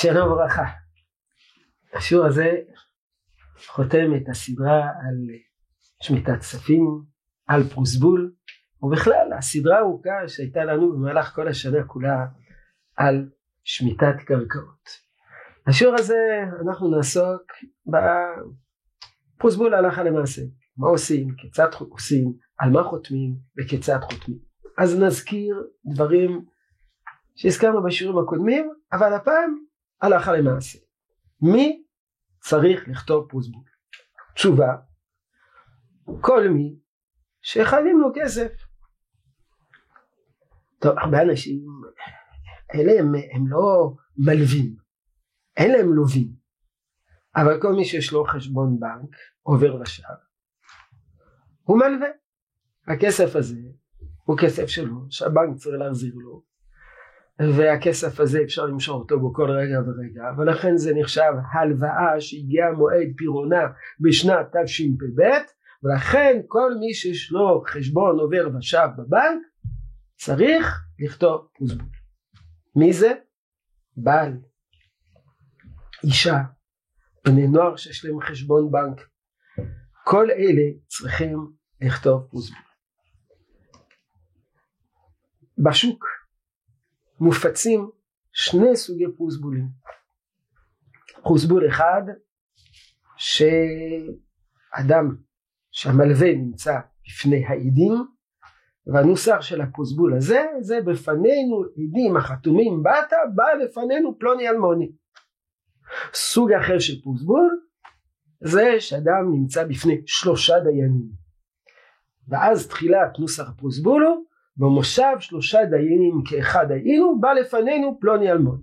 שלום וברכה. השיעור הזה חותם את הסדרה על שמיטת כספים, על פרוסבול, ובכלל הסדרה הארוכה שהייתה לנו במהלך כל השנה כולה על שמיטת קרקעות. השיעור הזה אנחנו נעסוק בפרוסבול הלכה למעשה, מה עושים, כיצד עושים, על מה חותמים וכיצד חותמים. אז נזכיר דברים שהזכרנו בשיעורים הקודמים, אבל הפעם הלכה למעשה. מי צריך לכתוב פרוסבול? תשובה, כל מי שחייבים לו כסף. טוב, הרבה אנשים, אלה הם, הם לא מלווים, אין להם לווים, אבל כל מי שיש לו חשבון בנק, עובר ושב, הוא מלווה. הכסף הזה הוא כסף שלו, שהבנק צריך להחזיר לו, והכסף הזה אפשר למשוך אותו בכל רגע ורגע ולכן זה נחשב הלוואה שהגיעה מועד פירעונה בשנת תשפ"ב ולכן כל מי שיש לו חשבון עובר ושב בבנק צריך לכתוב פוסבול. מי זה? בעל, אישה, בני נוער שיש להם חשבון בנק כל אלה צריכים לכתוב פוסבול. בשוק מופצים שני סוגי פרוסבולים. פרוסבול אחד שאדם שהמלווה נמצא בפני העדים והנוסח של הפרוסבול הזה זה בפנינו עדים החתומים באת בא לפנינו פלוני אלמוני. סוג אחר של פרוסבול זה שאדם נמצא בפני שלושה דיינים ואז תחילת נוסח הפרוסבול הוא במושב שלושה דיינים כאחד היינו בא לפנינו פלוני אלמון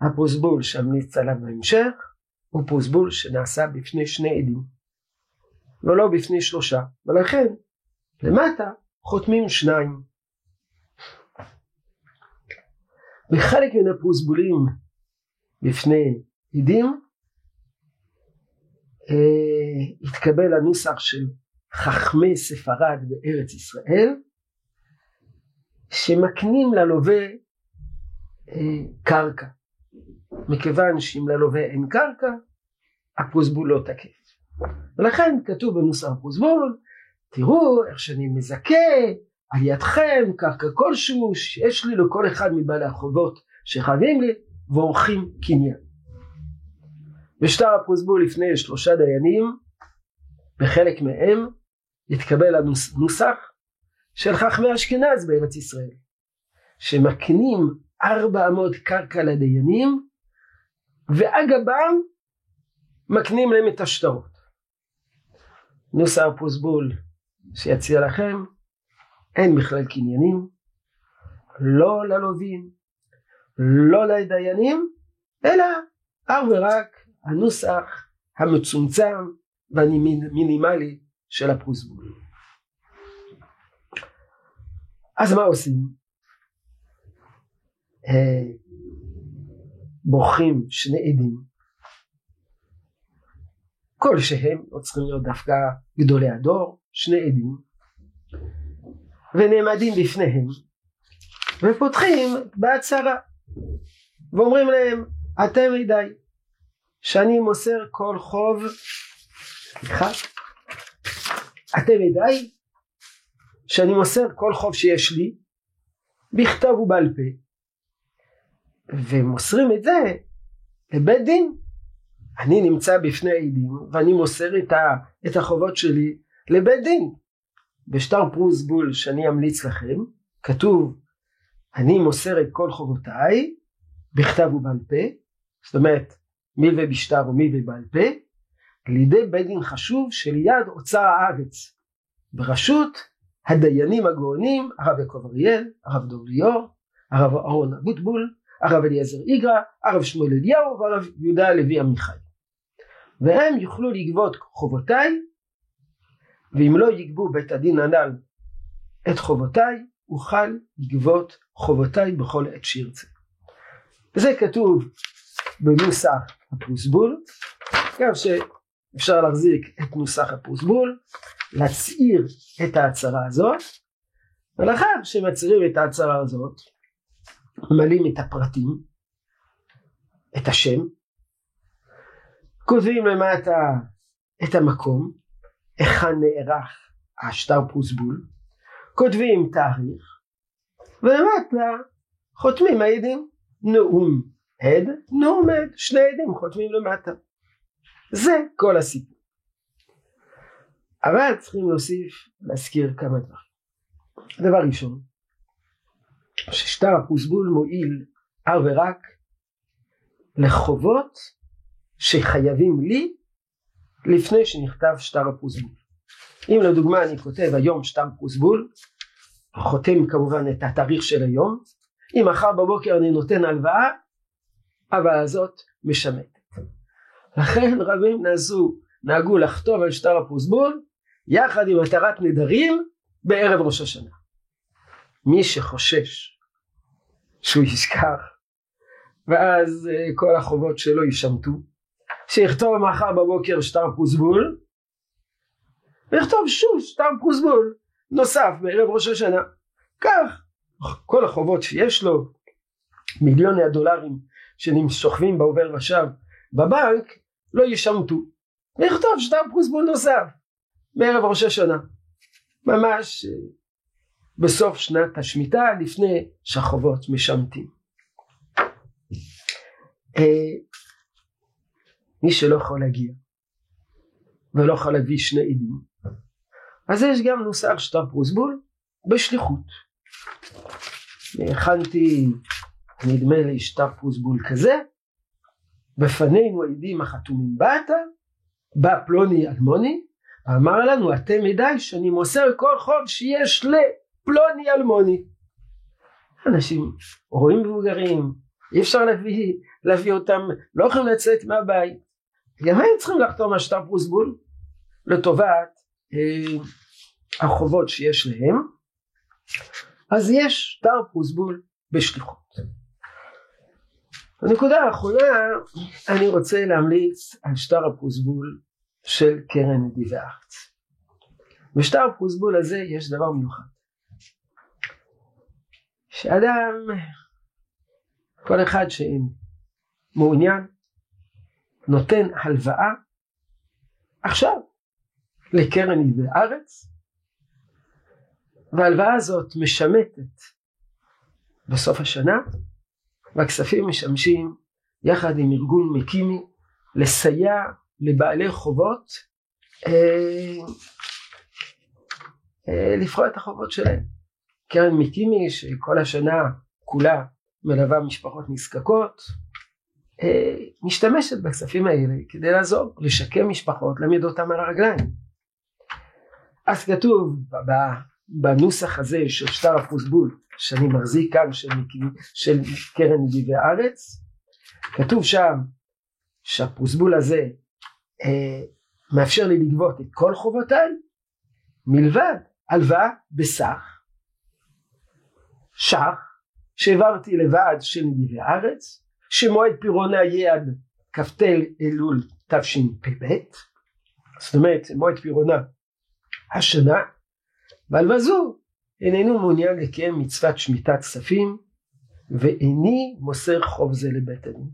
הפרוסבול שאמליץ עליו בהמשך הוא פרוסבול שנעשה בפני שני עדים ולא בפני שלושה ולכן למטה חותמים שניים. בחלק מן הפרוסבולים בפני עדים אה, התקבל הנוסח של חכמי ספרד בארץ ישראל שמקנים ללווה אה, קרקע. מכיוון שאם ללווה אין קרקע הפרוסבול לא תקף. ולכן כתוב בנוסח הפרוסבול תראו איך שאני מזכה על ידכם קרקע כלשהו שיש לי לכל אחד מבעלי החובות שחייבים לי ועורכים קניין. בשטר הפרוסבול לפני שלושה דיינים בחלק מהם התקבל הנוסח של חכמי אשכנז בארץ ישראל שמקנים ארבע אמות קרקע לדיינים ואגבם מקנים להם את השטרות. נוסח פוסבול שיציע לכם אין בכלל קניינים לא ללווים לא לדיינים אלא אך ורק הנוסח המצומצם והמינימלי של הפרוסבול. אז מה עושים? אה, בוחרים שני עדים כלשהם לא צריכים להיות דווקא גדולי הדור שני עדים ונעמדים בפניהם ופותחים בהצהרה ואומרים להם אתם עדיי שאני מוסר כל חוב סליחה אתם עדיי שאני מוסר כל חוב שיש לי בכתב ובעל פה ומוסרים את זה לבית דין. אני נמצא בפני העדים ואני מוסר את, ה, את החובות שלי לבית דין. בשטר פרוסבול שאני אמליץ לכם כתוב אני מוסר את כל חובותיי בכתב ובעל פה זאת אומרת מי ובשטר ומי ובעל פה לידי בית דין חשוב שליד אוצר הארץ. בראשות הדיינים הגאונים הרב יעקב אריאל, הרב דוב ליאור, הרב אהרון אבוטבול, הרב אליעזר איגרא, הרב שמואל אליהו והרב יהודה הלוי עמיחי. והם יוכלו לגבות חובותיי ואם לא יגבו בית הדין הנ"ל את חובותיי אוכל לגבות חובותיי בכל עת שירצה. וזה כתוב בנוסח הפרוסבול, גם ש... אפשר להחזיק את נוסח הפרוסבול, להצהיר את ההצהרה הזאת, ולאחר שמצהירים את ההצהרה הזאת, ממלאים את הפרטים, את השם, כותבים למטה את המקום, היכן נערך השטר פרוסבול, כותבים תאריך, ולמטה חותמים העדים, נאום עד, נאום עד, שני עדים חותמים למטה. זה כל הסיפור. אבל צריכים להוסיף, להזכיר כמה דברים. דבר ראשון, ששטר הפרוסבול מועיל אך ורק לחובות שחייבים לי לפני שנכתב שטר הפרוסבול. אם לדוגמה אני כותב היום שטר פרוסבול, חותם כמובן את התאריך של היום, אם מחר בבוקר אני נותן הלוואה, ההלוואה הזאת משמטת. לכן רבים נעשו, נהגו לחתום על שטר הפרוסבול יחד עם התרת נדרים בערב ראש השנה. מי שחושש שהוא ישכח ואז אה, כל החובות שלו יישמטו שיכתוב מחר בבוקר שטר פרוסבול ויכתוב שוב שטר פרוסבול נוסף בערב ראש השנה כך כל החובות שיש לו מיליוני הדולרים ששוכבים בעובר ושב בבנק לא יישמטו ויכתוב שטר פרוסבול נוסף בערב ראש השנה ממש אה, בסוף שנת השמיטה לפני שהחובות משמטים. אה, מי שלא יכול להגיע ולא יכול להביא שני עדים אז יש גם נוסח שטר פרוסבול בשליחות. הכנתי נדמה לי שטר פרוסבול כזה בפנינו העדים החתומים באתר בא פלוני אלמוני אמר לנו אתם ידיי שאני מוסר כל חוב שיש לפלוני אלמוני. אנשים רואים מבוגרים אי אפשר להביא, להביא אותם לא יכולים לצאת מהבית. גם הם צריכים לחתום על שטר פרוסבול לטובת אה, החובות שיש להם. אז יש שטר פרוסבול בשליחות הנקודה האחרונה אני רוצה להמליץ על שטר הפרוסבול של קרן נדיבי הארץ. בשטר הפרוסבול הזה יש דבר מיוחד. שאדם, כל אחד שמעוניין, נותן הלוואה עכשיו לקרן נדיבי הארץ, וההלוואה הזאת משמטת בסוף השנה, והכספים משמשים יחד עם ארגון מקימי לסייע לבעלי חובות אה, אה, לפרוע את החובות שלהם. קרן מקימי שכל השנה כולה מלווה משפחות נזקקות אה, משתמשת בכספים האלה כדי לעזור לשקם משפחות להעמיד אותם על הרגליים. אז כתוב בנוסח הזה של שטר הפרוסבול שאני מחזיק כאן של, של קרן נדיבי הארץ כתוב שם שהפרוסבול הזה אה, מאפשר לי לגבות את כל חובותיי מלבד הלוואה בסך שח שהעברתי לוועד של נדיבי הארץ שמועד פירעונה יהיה עד כ"ט אלול תשפ"ב זאת אומרת מועד פירעונה השנה והלוואה זו איננו מעוניין לקיים מצוות שמיטת כספים ואיני מוסר חוב זה לבית הדין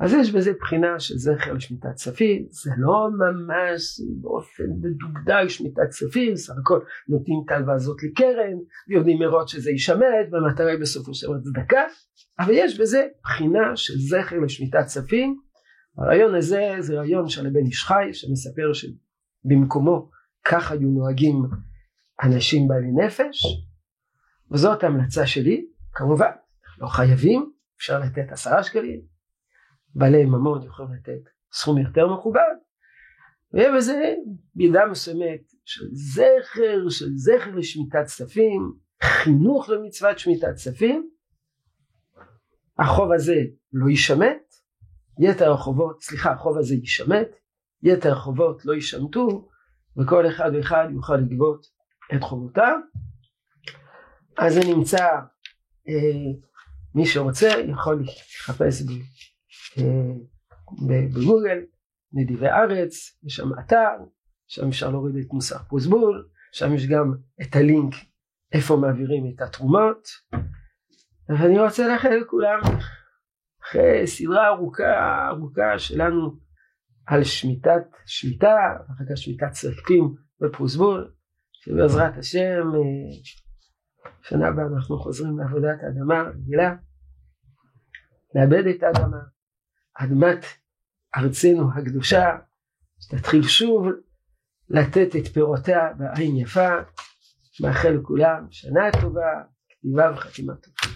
אז יש בזה בחינה של זכר לשמיטת כספים, זה לא ממש באופן מדוקדק שמיטת כספים, סך הכל נותנים את ההלוואה הזאת לקרן, ויודעים מראש שזה יישמט, והמטרה היא בסופו של דבר צדקה, אבל יש בזה בחינה של זכר לשמיטת כספים. הרעיון הזה זה רעיון של הבן איש חי, שמספר שבמקומו כך היו נוהגים אנשים בעלי נפש, וזאת ההמלצה שלי, כמובן, לא חייבים, אפשר לתת עשרה שקלים, בעלי ממון יכולים לתת סכום יותר מכובד ויהיה בזה מידה מסוימת של זכר, של זכר לשמיטת כספים, חינוך למצוות שמיטת כספים, החוב הזה לא יישמט, יתר החובות, סליחה, החוב הזה יישמט, יתר החובות לא יישמטו, וכל אחד ואחד יוכל לגבות את חובותיו. אז זה נמצא, אה, מי שרוצה יכול לחפש אה, בגוגל, נדיבי ארץ, יש שם אתר, שם אפשר להוריד את מוסר פרוסבול, שם יש גם את הלינק איפה מעבירים את התרומות, ואני רוצה לאחל לכולם אחרי סדרה ארוכה ארוכה שלנו על שמיטת שמיטה, אחר כך שמיטת צלפים ופרוסבול, שבעזרת השם שנה הבאה אנחנו חוזרים לעבודת האדמה רגילה, לאבד את האדמה, אדמת ארצנו הקדושה, שתתחיל שוב לתת את פירותיה בעין יפה, מאחל לכולם שנה טובה, כתיבה וחתימה טובה.